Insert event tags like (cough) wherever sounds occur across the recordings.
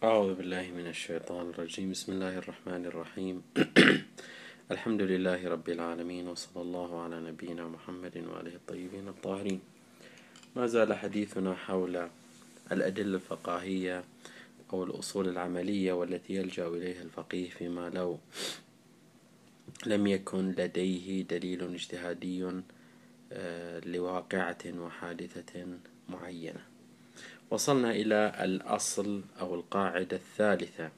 أعوذ بالله من الشيطان الرجيم. بسم الله الرحمن الرحيم. (clears throat) الحمد لله رب العالمين وصلى الله على نبينا محمد وآله الطيبين الطاهرين. ما زال حديثنا حول الأدلة الفقاهية أو الأصول العملية والتي يلجأ إليها الفقيه فيما لو لم يكن لديه دليل اجتهادي آه، لواقعة وحادثة معينة. وصلنا إلى الأصل أو القاعدة الثالثة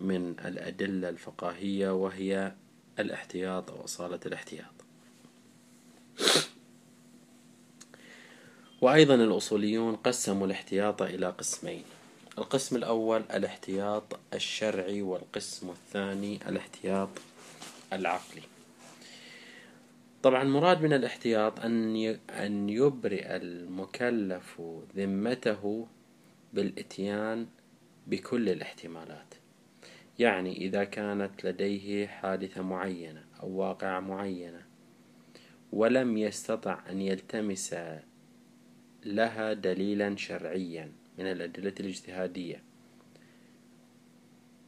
من الأدلة الفقاهية وهي الاحتياط أو أصالة الاحتياط. وأيضا الأصوليون قسموا الاحتياط إلى قسمين. القسم الأول الاحتياط الشرعي والقسم الثاني الاحتياط العقلي. طبعا مراد من الاحتياط أن أن يبرئ المكلف ذمته بالإتيان بكل الاحتمالات. يعني إذا كانت لديه حادثة معينة أو واقعة معينة ولم يستطع أن يلتمس لها دليلا شرعيا من الأدلة الاجتهادية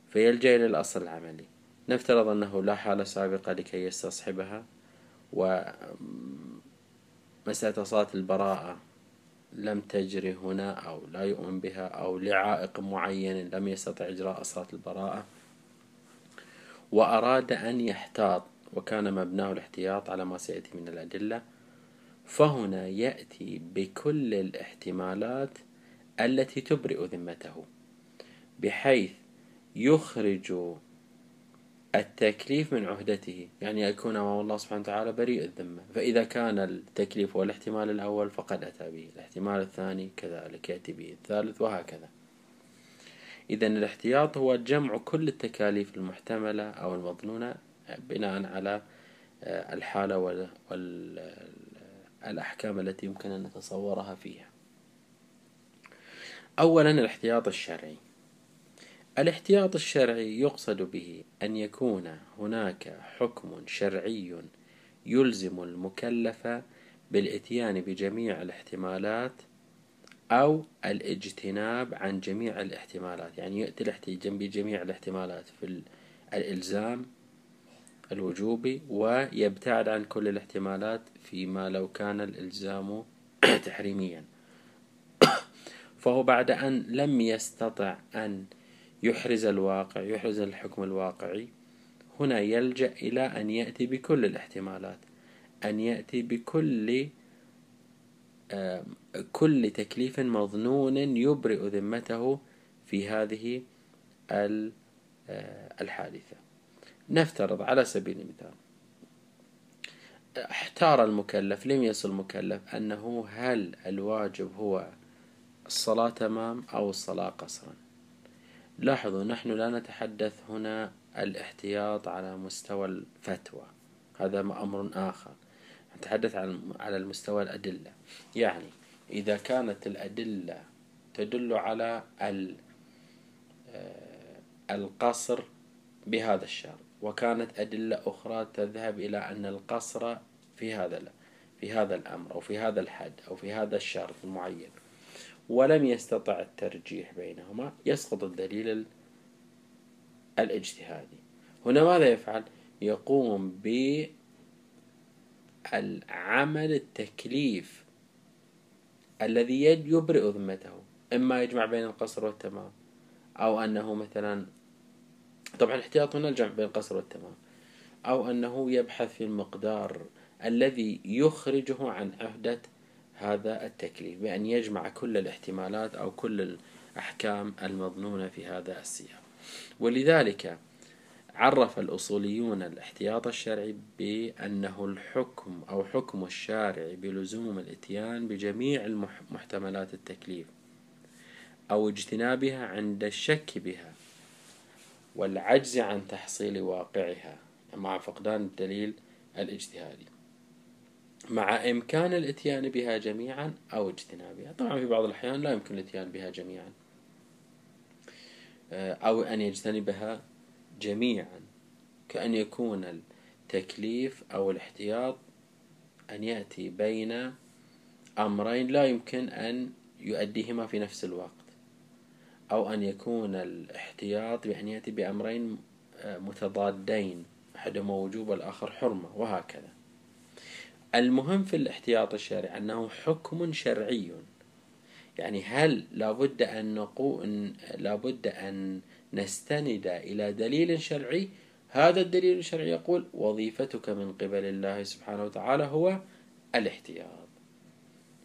فيلجأ إلى الأصل العملي. نفترض أنه لا حالة سابقة لكي يستصحبها. ومسألة صلاة البراءة لم تجري هنا أو لا يؤمن بها أو لعائق معين لم يستطع إجراء صلاة البراءة. وأراد أن يحتاط وكان مبناه الاحتياط على ما سيأتي من الأدلة. فهنا يأتي بكل الاحتمالات التي تبرئ ذمته بحيث يخرج التكليف من عهدته يعني يكون أمام الله سبحانه وتعالى بريء الذمة. فإذا كان التكليف هو الاحتمال الأول فقد أتى به. الاحتمال الثاني كذلك يأتي به. الثالث وهكذا. إذا الاحتياط هو جمع كل التكاليف المحتملة أو المظنونة بناء على آه، الحالة والأحكام التي يمكن أن نتصورها فيها. أولا الاحتياط الشرعي. الاحتياط الشرعي يقصد به أن يكون هناك حكم شرعي يلزم المكلف بالإتيان بجميع الاحتمالات أو الاجتناب عن جميع الاحتمالات. يعني يأتي بجميع الاحتمالات في الإلزام الوجوبي ويبتعد عن كل الاحتمالات فيما لو كان الإلزام تحريميا. (coughs) فهو بعد أن لم يستطع أن يحرز الواقع يحرز الحكم الواقعي. هنا يلجأ إلى أن يأتي بكل الاحتمالات أن يأتي بكل كل تكليف مظنون يبرئ ذمته في هذه الحادثة. نفترض على سبيل المثال احتار المكلف لم يصل المكلف أنه هل الواجب هو الصلاة تمام أو الصلاة قصرا؟ لاحظوا نحن لا نتحدث هنا الاحتياط على مستوى الفتوى. هذا أمر آخر. نتحدث على المستوى الأدلة. يعني إذا كانت الأدلة تدل على آه، القصر بهذا الشرط وكانت أدلة أخرى تذهب إلى أن القصر في هذا في هذا الأمر أو في هذا الحد أو في هذا الشرط المعين. ولم يستطع الترجيح بينهما يسقط الدليل الاجتهادي. هنا ماذا يفعل؟ يقوم بالعمل التكليف الذي يبرئ ذمته. إما يجمع بين القصر والتمام أو أنه مثلا طبعا الاحتياط هنا الجمع بين القصر والتمام أو أنه يبحث في المقدار الذي يخرجه عن عهدة هذا التكليف بأن يجمع كل الاحتمالات أو كل الأحكام المظنونة في هذا السياق. ولذلك عرف الأصوليون الاحتياط الشرعي بأنه الحكم أو حكم الشارع بلزوم الإتيان بجميع محتملات التكليف أو اجتنابها عند الشك بها والعجز عن تحصيل واقعها مع فقدان الدليل الاجتهادي. مع إمكان الإتيان بها جميعا أو اجتنابها. طبعا في بعض الأحيان لا يمكن الإتيان بها جميعا. آه، أو أن يجتنبها جميعا. كأن يكون التكليف أو الاحتياط أن يأتي بين أمرين لا يمكن أن يؤديهما في نفس الوقت. أو أن يكون الاحتياط بأن يأتي بأمرين آه، متضادين. أحدهما وجوب والآخر حرمة. وهكذا. المهم في الاحتياط الشرعي أنه حكم شرعي. يعني هل لابد أن نقول لابد أن نستند إلى دليل شرعي؟ هذا الدليل الشرعي يقول وظيفتك من قبل الله سبحانه وتعالى هو الاحتياط.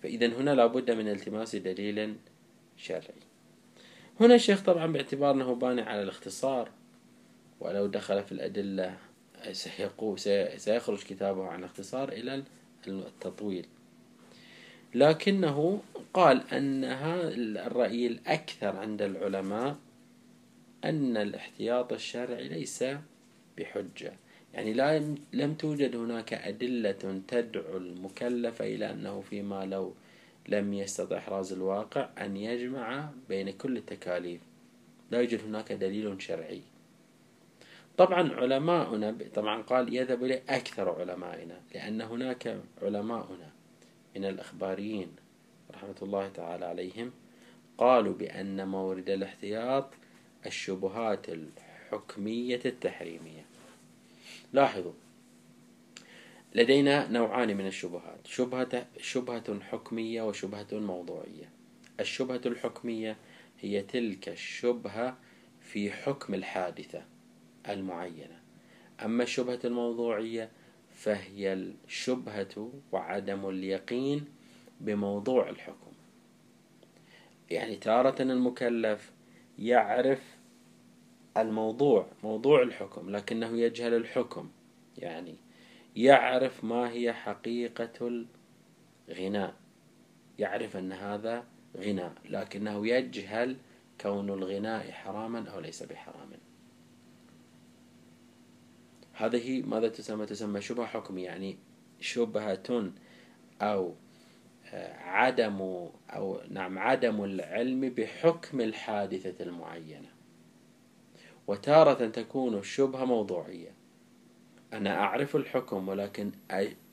فإذا هنا لابد من التماس دليل شرعي. هنا الشيخ طبعا باعتبار أنه باني على الاختصار ولو دخل في الأدلة سيخرج كتابه عن الاختصار إلى التطويل. لكنه قال أنها الرأي الأكثر عند العلماء أن الاحتياط الشرعي ليس بحجة. يعني لا لم توجد هناك أدلة تدعو المكلف إلى أنه فيما لو لم يستطع إحراز الواقع أن يجمع بين كل التكاليف. لا يوجد هناك دليل شرعي. طبعا علماؤنا طبعا قال يذهب إليه أكثر علمائنا لأن هناك علماؤنا من الأخباريين رحمة الله تعالى عليهم قالوا بأن مورد الاحتياط الشبهات الحكمية التحريمية. لاحظوا لدينا نوعان من الشبهات شبهة, شبهة حكمية وشبهة موضوعية. الشبهة الحكمية هي تلك الشبهة في حكم الحادثة. المعينة. أما الشبهة الموضوعية فهي الشبهة وعدم اليقين بموضوع الحكم. يعني تارة المكلف يعرف الموضوع موضوع الحكم لكنه يجهل الحكم. يعني يعرف ما هي حقيقة الغناء. يعرف أن هذا غناء لكنه يجهل كون الغناء حراما أو ليس بحرام. هذه ماذا تسمى تسمى شبهة حكم يعني شبهة أو آه، عدم أو نعم عدم العلم بحكم الحادثة المعينة. وتارة تكون الشبهة موضوعية. أنا أعرف الحكم ولكن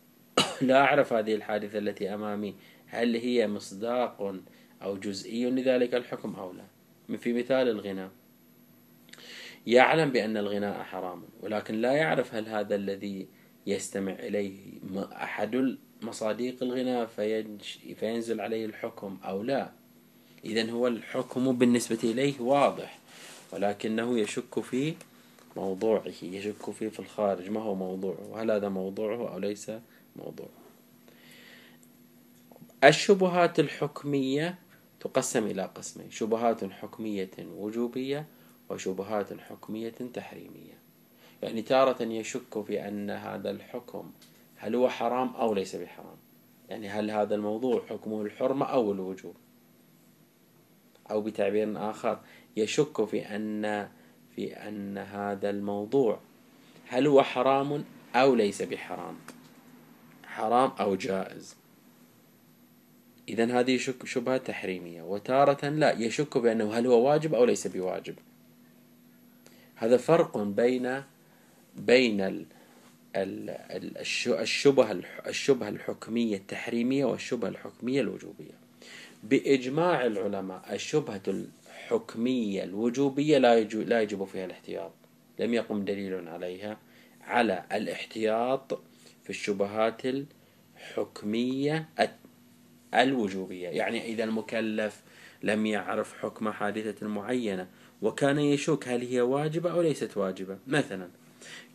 (coughs) لا أعرف هذه الحادثة التي أمامي. هل هي مصداق أو جزئي لذلك الحكم أو لا؟ في مثال الغناء. يعلم بأن الغناء حرام ولكن لا يعرف هل هذا الذي يستمع إليه أحد مصاديق الغناء فينزل عليه الحكم أو لا. إذا هو الحكم بالنسبة إليه واضح ولكنه يشك في موضوعه يشك فيه في الخارج. ما هو موضوعه؟ هل هذا موضوعه أو ليس موضوعه؟ الشبهات الحكمية تقسم إلى قسمين شبهات حكمية وجوبية وشبهات حكمية تحريمية. يعني تارة يشك في أن هذا الحكم هل هو حرام أو ليس بحرام. يعني هل هذا الموضوع حكمه الحرمة أو الوجوب. أو بتعبير آخر يشك في أن في أن هذا الموضوع هل هو حرام أو ليس بحرام. حرام أو جائز. إذا هذه شبهة تحريمية. وتارة لا يشك بأنه هل هو واجب أو ليس بواجب. هذا فرق بين بين الشبهة الشبهة الحكمية التحريمية والشبهة الحكمية الوجوبية. بإجماع العلماء الشبهة الحكمية الوجوبية لا لا يجب فيها الاحتياط. لم يقم دليل عليها على الاحتياط في الشبهات الحكمية الوجوبية. يعني إذا المكلف لم يعرف حكم حادثة معينة وكان يشك هل هي واجبة أو ليست واجبة. مثلا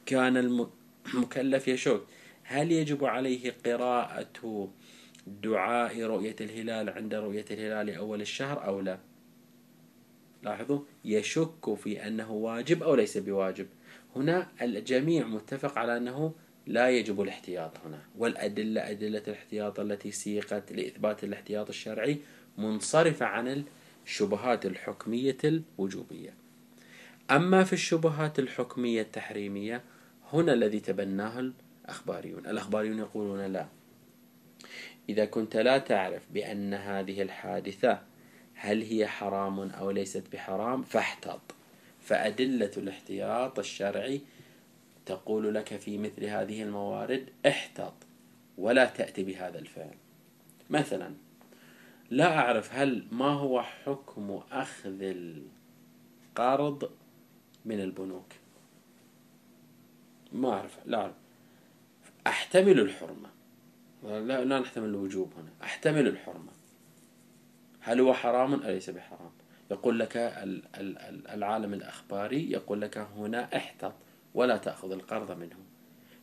كان المكلف يشك هل يجب عليه قراءة دعاء رؤية الهلال عند رؤية الهلال أول الشهر أو لا؟ لاحظوا يشك في أنه واجب أو ليس بواجب. هنا الجميع متفق على أنه لا يجب الاحتياط هنا. والأدلة أدلة الاحتياط التي سيقت لإثبات الاحتياط الشرعي منصرفة عن الشبهات الحكمية الوجوبية. أما في الشبهات الحكمية التحريمية هنا الذي تبناه الأخباريون. الأخباريون يقولون لا. إذا كنت لا تعرف بأن هذه الحادثة هل هي حرام أو ليست بحرام فاحتاط. فأدلة الاحتياط الشرعي تقول لك في مثل هذه الموارد احتاط ولا تأتي بهذا الفعل. مثلا لا أعرف هل ما هو حكم أخذ القرض من البنوك. ما أعرف لا أعرف. أحتمل الحرمة. لا, لا نحتمل الوجوب هنا. أحتمل الحرمة. هل هو حرام أليس بحرام؟ يقول لك العالم الأخباري يقول لك هنا احتط ولا تأخذ القرض منه.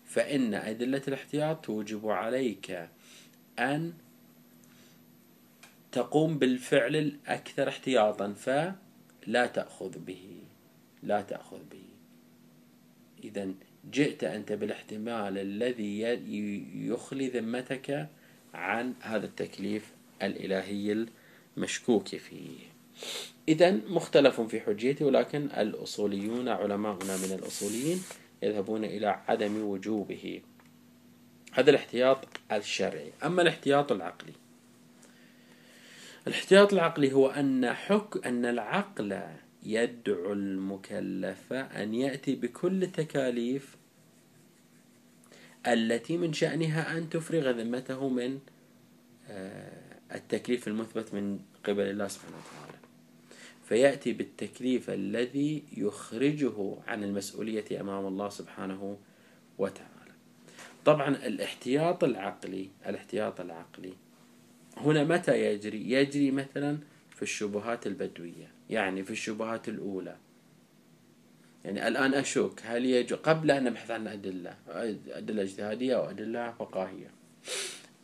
فإن أدلة الاحتياط توجب عليك أن تقوم بالفعل الأكثر احتياطا فلا تأخذ به لا تأخذ به. إذا جئت أنت بالاحتمال الذي يخلي ذمتك عن هذا التكليف الإلهي المشكوك فيه. إذا مختلف في حجيته ولكن الأصوليون علماؤنا من الأصوليين يذهبون إلى عدم وجوبه. هذا الاحتياط الشرعي. أما الاحتياط العقلي الاحتياط العقلي هو أن حك أن العقل يدعو المكلف أن يأتي بكل التكاليف التي من شأنها أن تفرغ ذمته من آه، التكليف المثبت من قبل الله سبحانه وتعالى. فيأتي بالتكليف الذي يخرجه عن المسؤولية أمام الله سبحانه وتعالى. طبعا الاحتياط العقلي الاحتياط العقلي هنا متى يجري؟ يجري مثلا في الشبهات البدوية يعني في الشبهات الأولى. يعني الآن أشك هل يجوز قبل أن نبحث عن أدلة أدلة اجتهادية أو أدلة فقاهية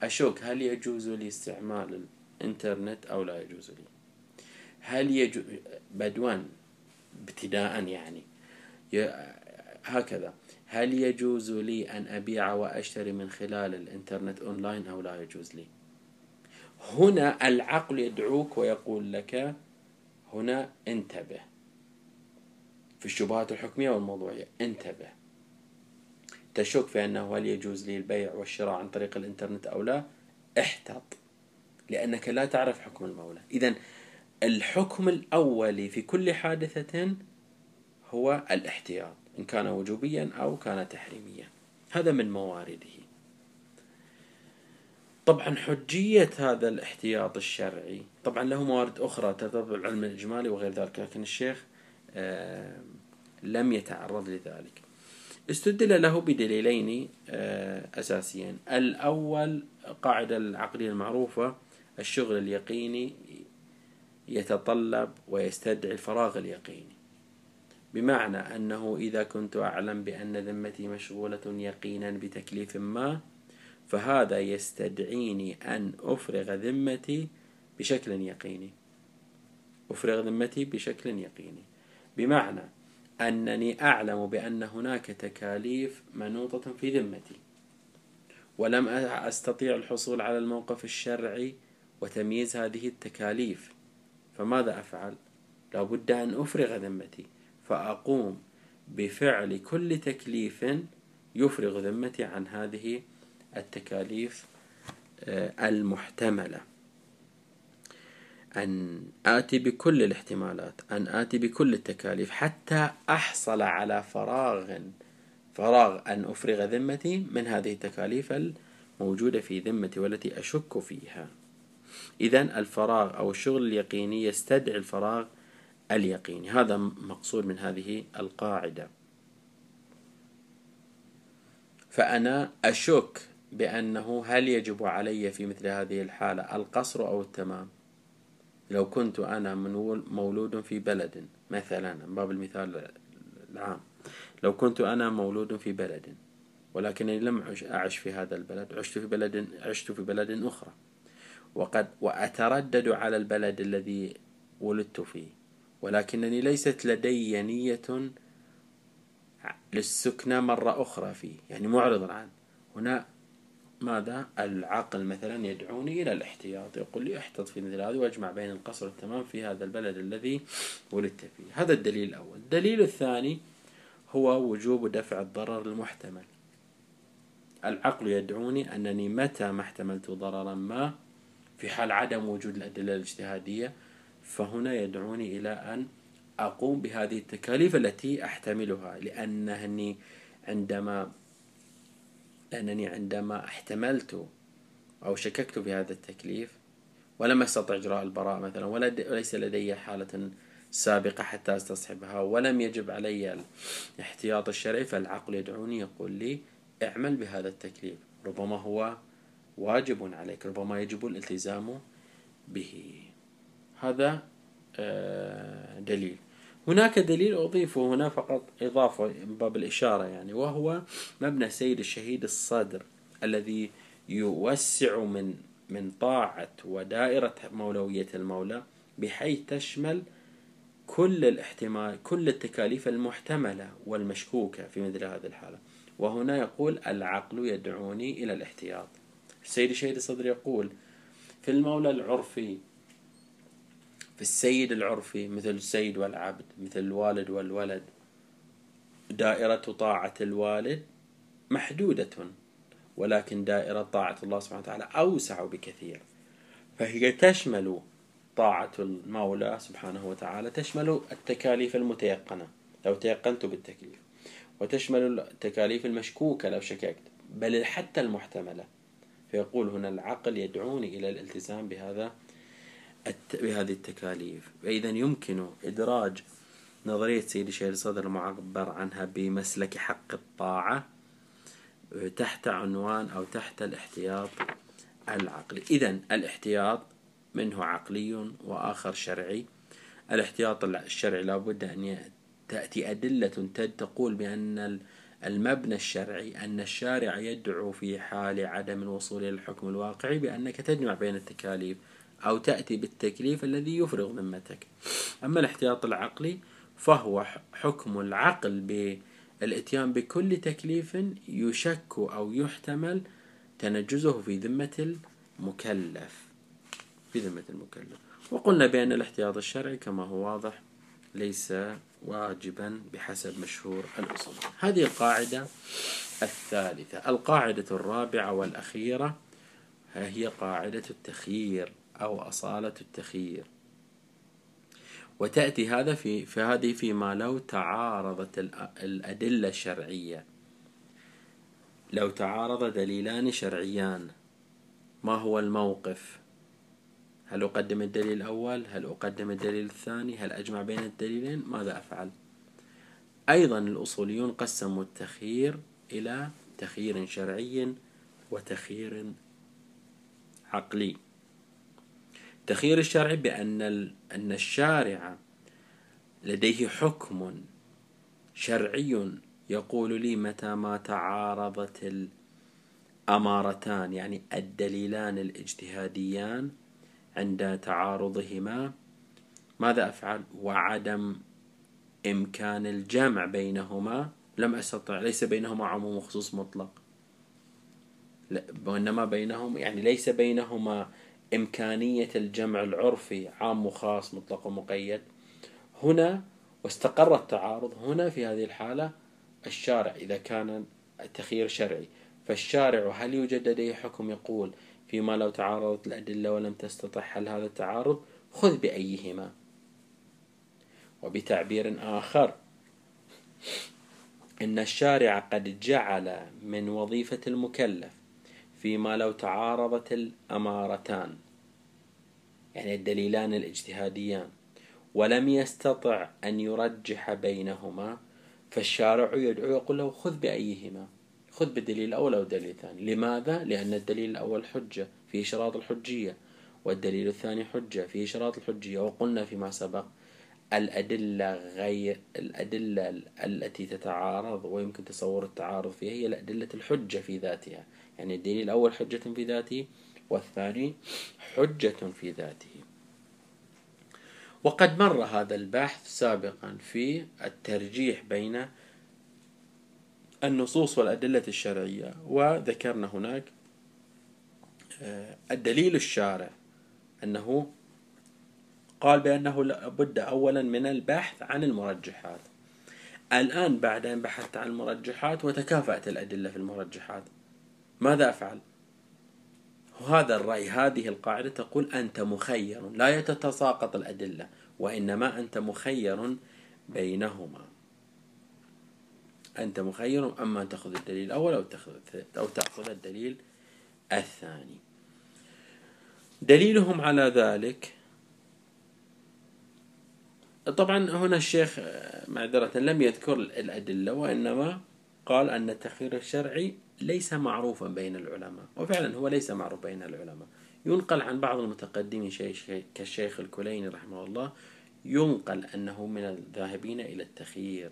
أشك هل يجوز لي استعمال الإنترنت أو لا يجوز لي؟ هل يجوز بدوان ابتداء يعني هكذا. هل يجوز لي أن أبيع وأشتري من خلال الإنترنت أونلاين أو لا يجوز لي؟ هنا العقل يدعوك ويقول لك هنا انتبه. في الشبهات الحكمية والموضوعية انتبه. تشك في أنه هل يجوز لي البيع والشراء عن طريق الإنترنت أو لا؟ احتط لأنك لا تعرف حكم المولى. إذا الحكم الأولي في كل حادثة هو الاحتياط إن كان وجوبيا أو كان تحريميا. هذا من موارده. طبعا حجية هذا الاحتياط الشرعي. طبعا له موارد أخرى ترتبط بالعلم الإجمالي وغير ذلك لكن الشيخ آه، لم يتعرض لذلك. استدل له بدليلين آه، أساسيين. الأول قاعدة العقلية المعروفة الشغل اليقيني يتطلب ويستدعي الفراغ اليقيني. بمعنى أنه إذا كنت أعلم بأن ذمتي مشغولة يقينا بتكليف ما فهذا يستدعيني أن أفرغ ذمتي بشكل يقيني. أفرغ ذمتي بشكل يقيني. بمعنى أنني أعلم بأن هناك تكاليف منوطة في ذمتي. ولم أستطيع الحصول على الموقف الشرعي وتمييز هذه التكاليف. فماذا أفعل؟ لابد أن أفرغ ذمتي. فأقوم بفعل كل تكليف يفرغ ذمتي عن هذه التكاليف آه، المحتملة. أن آتي بكل الاحتمالات أن آتي بكل التكاليف حتى أحصل على فراغ فراغ أن أفرغ ذمتي من هذه التكاليف الموجودة في ذمتي والتي أشك فيها. إذا الفراغ أو الشغل اليقيني يستدعي الفراغ اليقيني. هذا مقصود من هذه القاعدة. فأنا أشك بأنه هل يجب علي في مثل هذه الحالة القصر أو التمام؟ لو كنت أنا مولود في بلد مثلا باب المثال العام. لو كنت أنا مولود في بلد ولكنني لم أعش في هذا البلد عشت في بلد عشت في بلد أخرى. وقد وأتردد على البلد الذي ولدت فيه. ولكنني ليست لدي نية للسكنة مرة أخرى فيه. يعني معرض عنه هنا ماذا؟ العقل مثلا يدعوني إلى الاحتياط. يقول لي احتط في مثل هذه واجمع بين القصر والتمام في هذا البلد الذي ولدت فيه. هذا الدليل الأول. الدليل الثاني هو وجوب دفع الضرر المحتمل. العقل يدعوني أنني متى ما احتملت ضررا ما في حال عدم وجود الأدلة الاجتهادية فهنا يدعوني إلى أن أقوم بهذه التكاليف التي أحتملها لأنني عندما لأنني عندما احتملت أو شككت في هذا التكليف ولم أستطع إجراء البراء مثلا وليس لدي حالة سابقة حتى أستصحبها ولم يجب علي الاحتياط الشرعي فالعقل يدعوني يقول لي اعمل بهذا التكليف. ربما هو واجب عليك ربما يجب الالتزام به. هذا آه، دليل. هناك دليل أضيفه هنا فقط إضافة من باب الإشارة يعني وهو مبنى سيد الشهيد الصدر الذي يوسع من من طاعة ودائرة مولوية المولى بحيث تشمل كل الاحتمال كل التكاليف المحتملة والمشكوكة في مثل هذه الحالة. وهنا يقول العقل يدعوني إلى الاحتياط. السيد الشهيد الصدر يقول في المولى العرفي في السيد العرفي مثل السيد والعبد مثل الوالد والولد. دائرة طاعة الوالد محدودة ولكن دائرة طاعة الله سبحانه وتعالى أوسع بكثير. فهي تشمل طاعة المولى سبحانه وتعالى تشمل التكاليف المتيقنة. لو تيقنت بالتكليف. وتشمل التكاليف المشكوكة لو شككت. بل حتى المحتملة. فيقول هنا العقل يدعوني إلى الالتزام بهذا بهذه التكاليف. فإذا يمكن إدراج نظرية سيدي شهيد الصدر المعبر عنها بمسلك حق الطاعة تحت عنوان أو تحت الاحتياط العقلي. إذا الاحتياط منه عقلي وآخر شرعي. الاحتياط الشرعي لابد أن تأتي أدلة تقول بأن المبنى الشرعي أن الشارع يدعو في حال عدم الوصول إلى الحكم الواقعي بأنك تجمع بين التكاليف أو تأتي بالتكليف الذي يفرغ ذمتك. أما الاحتياط العقلي فهو حكم العقل بالإتيان بكل تكليف يشك أو يحتمل تنجزه في ذمة المكلف. في ذمة المكلف. وقلنا بأن الاحتياط الشرعي كما هو واضح ليس واجبا بحسب مشهور الأصول. هذه القاعدة الثالثة. القاعدة الرابعة والأخيرة هي قاعدة التخيير. أو أصالة التخيير. وتأتي هذا في فهذه فيما لو تعارضت الأدلة الشرعية. لو تعارض دليلان شرعيان ما هو الموقف؟ هل أقدم الدليل الأول؟ هل أقدم الدليل الثاني؟ هل أجمع بين الدليلين؟ ماذا أفعل؟ أيضا الأصوليون قسموا التخيير إلى تخيير شرعي وتخيير عقلي. التخيير الشرعي بأن أن الشارع لديه حكم شرعي يقول لي متى ما تعارضت الأمارتان يعني الدليلان الاجتهاديان عند تعارضهما ماذا أفعل؟ وعدم إمكان الجمع بينهما لم أستطع ليس بينهما عموم وخصوص مطلق. وإنما بينهم يعني ليس بينهما إمكانية الجمع العرفي عام وخاص مطلق ومقيد. هنا واستقر التعارض هنا في هذه الحالة الشارع إذا كان التخيير شرعي. فالشارع هل يوجد لديه حكم يقول فيما لو تعارضت الأدلة ولم تستطع حل هذا التعارض؟ خذ بأيهما. وبتعبير آخر إن الشارع قد جعل من وظيفة المكلف فيما لو تعارضت الأمارتان. يعني الدليلان الاجتهاديان. ولم يستطع أن يرجح بينهما فالشارع يدعو يقول له خذ بأيهما. خذ بالدليل الأول أو الدليل الثاني لماذا؟ لأن الدليل الأول حجة فيه شراط الحجية. والدليل الثاني حجة فيه شراط الحجية. وقلنا فيما سبق الأدلة غير الأدلة التي تتعارض ويمكن تصور التعارض فيها هي الأدلة الحجة في ذاتها. يعني الدليل الأول حجة في ذاته والثاني حجة في ذاته. وقد مر هذا البحث سابقا في الترجيح بين النصوص والأدلة الشرعية وذكرنا هناك آه، الدليل الشارع أنه قال بأنه لابد أولا من البحث عن المرجحات. الآن بعد أن بحثت عن المرجحات وتكافأت الأدلة في المرجحات. ماذا أفعل؟ وهذا الرأي هذه القاعدة تقول أنت مخير لا يتتساقط الأدلة وإنما أنت مخير بينهما أنت مخير أما أن تأخذ الدليل الأول أو تأخذ, أو تأخذ الدليل الثاني دليلهم على ذلك طبعا هنا الشيخ معذرة لم يذكر الأدلة وإنما قال أن التخيير الشرعي ليس معروفا بين العلماء. وفعلا هو ليس معروف بين العلماء. ينقل عن بعض المتقدمين كالشيخ الكليني رحمه الله ينقل أنه من الذاهبين إلى التخيير.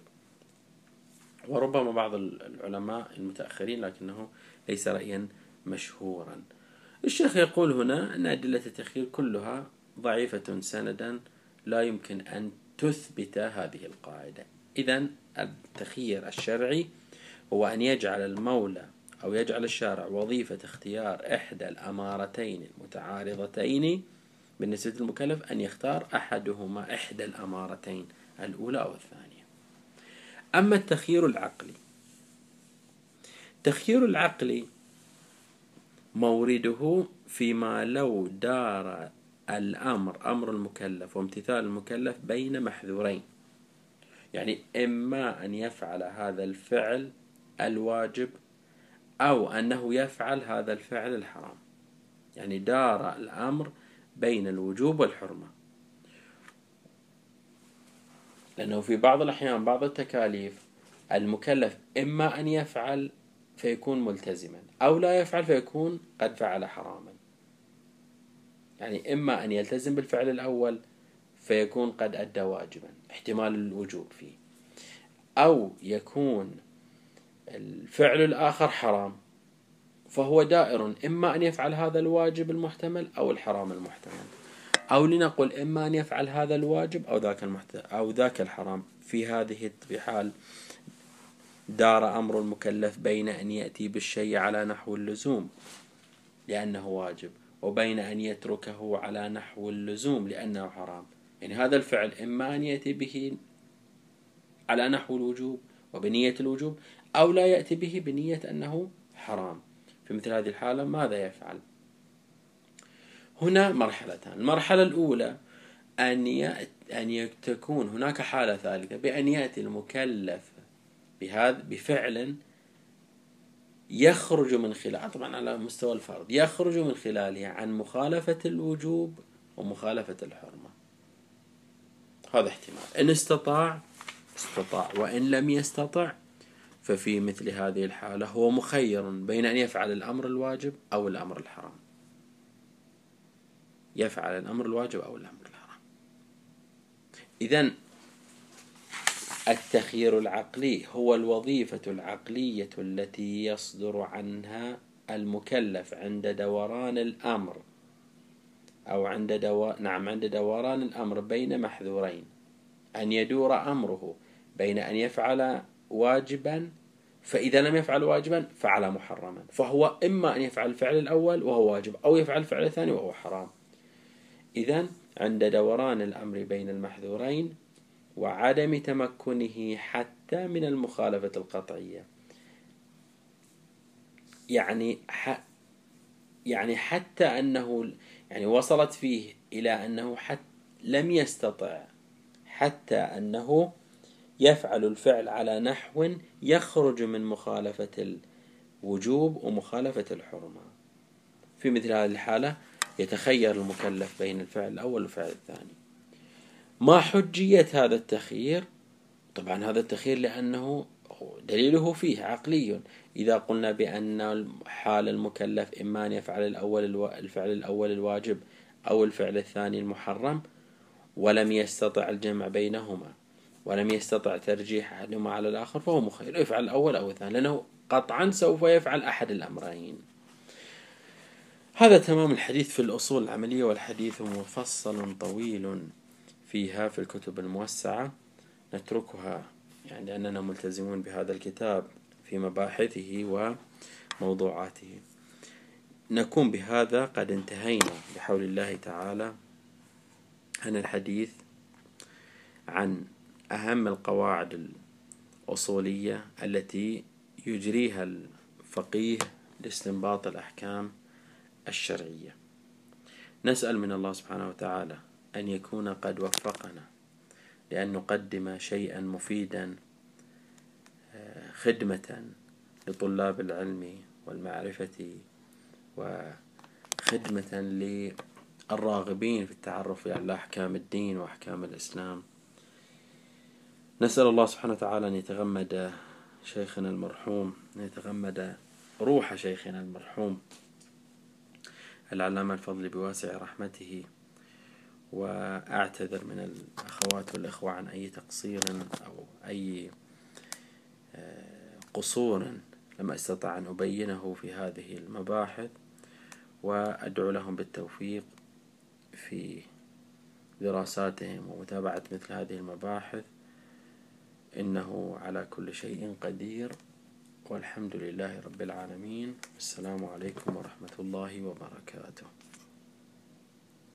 وربما بعض العلماء المتأخرين لكنه ليس رأيا مشهورا. الشيخ يقول هنا أن أدلة التخيير كلها ضعيفة سندا لا يمكن أن تثبت هذه القاعدة. إذا التخيير الشرعي هو أن يجعل المولى أو يجعل الشارع وظيفة اختيار إحدى الأمارتين المتعارضتين بالنسبة للمكلف أن يختار أحدهما إحدى الأمارتين الأولى أو الثانية. أما التخيير العقلي التخيير العقلي مورده فيما لو دار الأمر أمر المكلف وامتثال المكلف بين محذورين. يعني إما أن يفعل هذا الفعل الواجب أو أنه يفعل هذا الفعل الحرام. يعني دار الأمر بين الوجوب والحرمة. لأنه في بعض الأحيان بعض التكاليف المكلف إما أن يفعل فيكون ملتزما أو لا يفعل فيكون قد فعل حراما. يعني إما أن يلتزم بالفعل الأول فيكون قد أدى واجبا احتمال الوجوب فيه. أو يكون الفعل الآخر حرام فهو دائر إما أن يفعل هذا الواجب المحتمل أو الحرام المحتمل أو لنقل إما أن يفعل هذا الواجب أو ذاك المحتمل أو ذاك الحرام. في هذه بحال دار أمر المكلف بين أن يأتي بالشيء على نحو اللزوم لأنه واجب وبين أن يتركه على نحو اللزوم لأنه حرام. يعني هذا الفعل إما أن يأتي به على نحو الوجوب وبنية الوجوب أو لا يأتي به بنية أنه حرام. في مثل هذه الحالة ماذا يفعل؟ هنا مرحلتان. المرحلة الأولى أن أن تكون هناك حالة ثالثة. بأن يأتي المكلف بهذا بفعل يخرج من خلال طبعا على مستوى الفرد يخرج من خلاله عن مخالفة الوجوب ومخالفة الحرمة. هذا احتمال. إن استطاع استطاع. وإن لم يستطع ففي مثل هذه الحالة هو مخير بين أن يفعل الأمر الواجب أو الأمر الحرام. يفعل الأمر الواجب أو الأمر الحرام. إذا التخيير العقلي هو الوظيفة العقلية التي يصدر عنها المكلف عند دوران الأمر أو عند دو... نعم عند دوران الأمر بين محذورين. أن يدور أمره بين أن يفعل واجبا فإذا لم يفعل واجبا فعل محرما. فهو إما أن يفعل الفعل الأول وهو واجب أو يفعل الفعل الثاني وهو حرام. إذا عند دوران الأمر بين المحذورين وعدم تمكنه حتى من المخالفة القطعية. يعني يعني حتى أنه يعني وصلت فيه إلى أنه حتى لم يستطع حتى أنه يفعل الفعل على نحو يخرج من مخالفة الوجوب ومخالفة الحرمة. في مثل هذه الحالة يتخير المكلف بين الفعل الأول والفعل الثاني. ما حجية هذا التخيير؟ طبعا هذا التخيير لأنه دليله فيه عقلي. إذا قلنا بأن حال المكلف إما أن يفعل الأول الفعل الأول الواجب أو الفعل الثاني المحرم ولم يستطع الجمع بينهما. ولم يستطع ترجيح أحدهما على الآخر فهو مخير. يفعل الأول أو الثاني لأنه قطعا سوف يفعل أحد الأمرين. هذا تمام الحديث في الأصول العملية والحديث مفصل طويل فيها في الكتب الموسعة. نتركها يعني لأننا ملتزمون بهذا الكتاب في مباحثه وموضوعاته. نكون بهذا قد انتهينا بحول الله تعالى عن الحديث عن أهم القواعد الأصولية التي يجريها الفقيه لاستنباط الأحكام الشرعية. نسأل من الله سبحانه وتعالى أن يكون قد وفقنا لأن نقدم شيئا مفيدا آه، خدمة لطلاب العلم والمعرفة وخدمة الراغبين في التعرف على أحكام الدين وأحكام الإسلام. نسأل الله سبحانه وتعالى أن يتغمد شيخنا المرحوم أن يتغمد روح شيخنا المرحوم العلامة الفضل بواسع رحمته وأعتذر من الأخوات والإخوة عن أي تقصير أو أي آه، قصور لم أستطع أن أبينه في هذه المباحث وأدعو لهم بالتوفيق في دراساتهم ومتابعة مثل هذه المباحث. إنه على كل شيء قدير والحمد لله رب العالمين. السلام عليكم ورحمة الله وبركاته.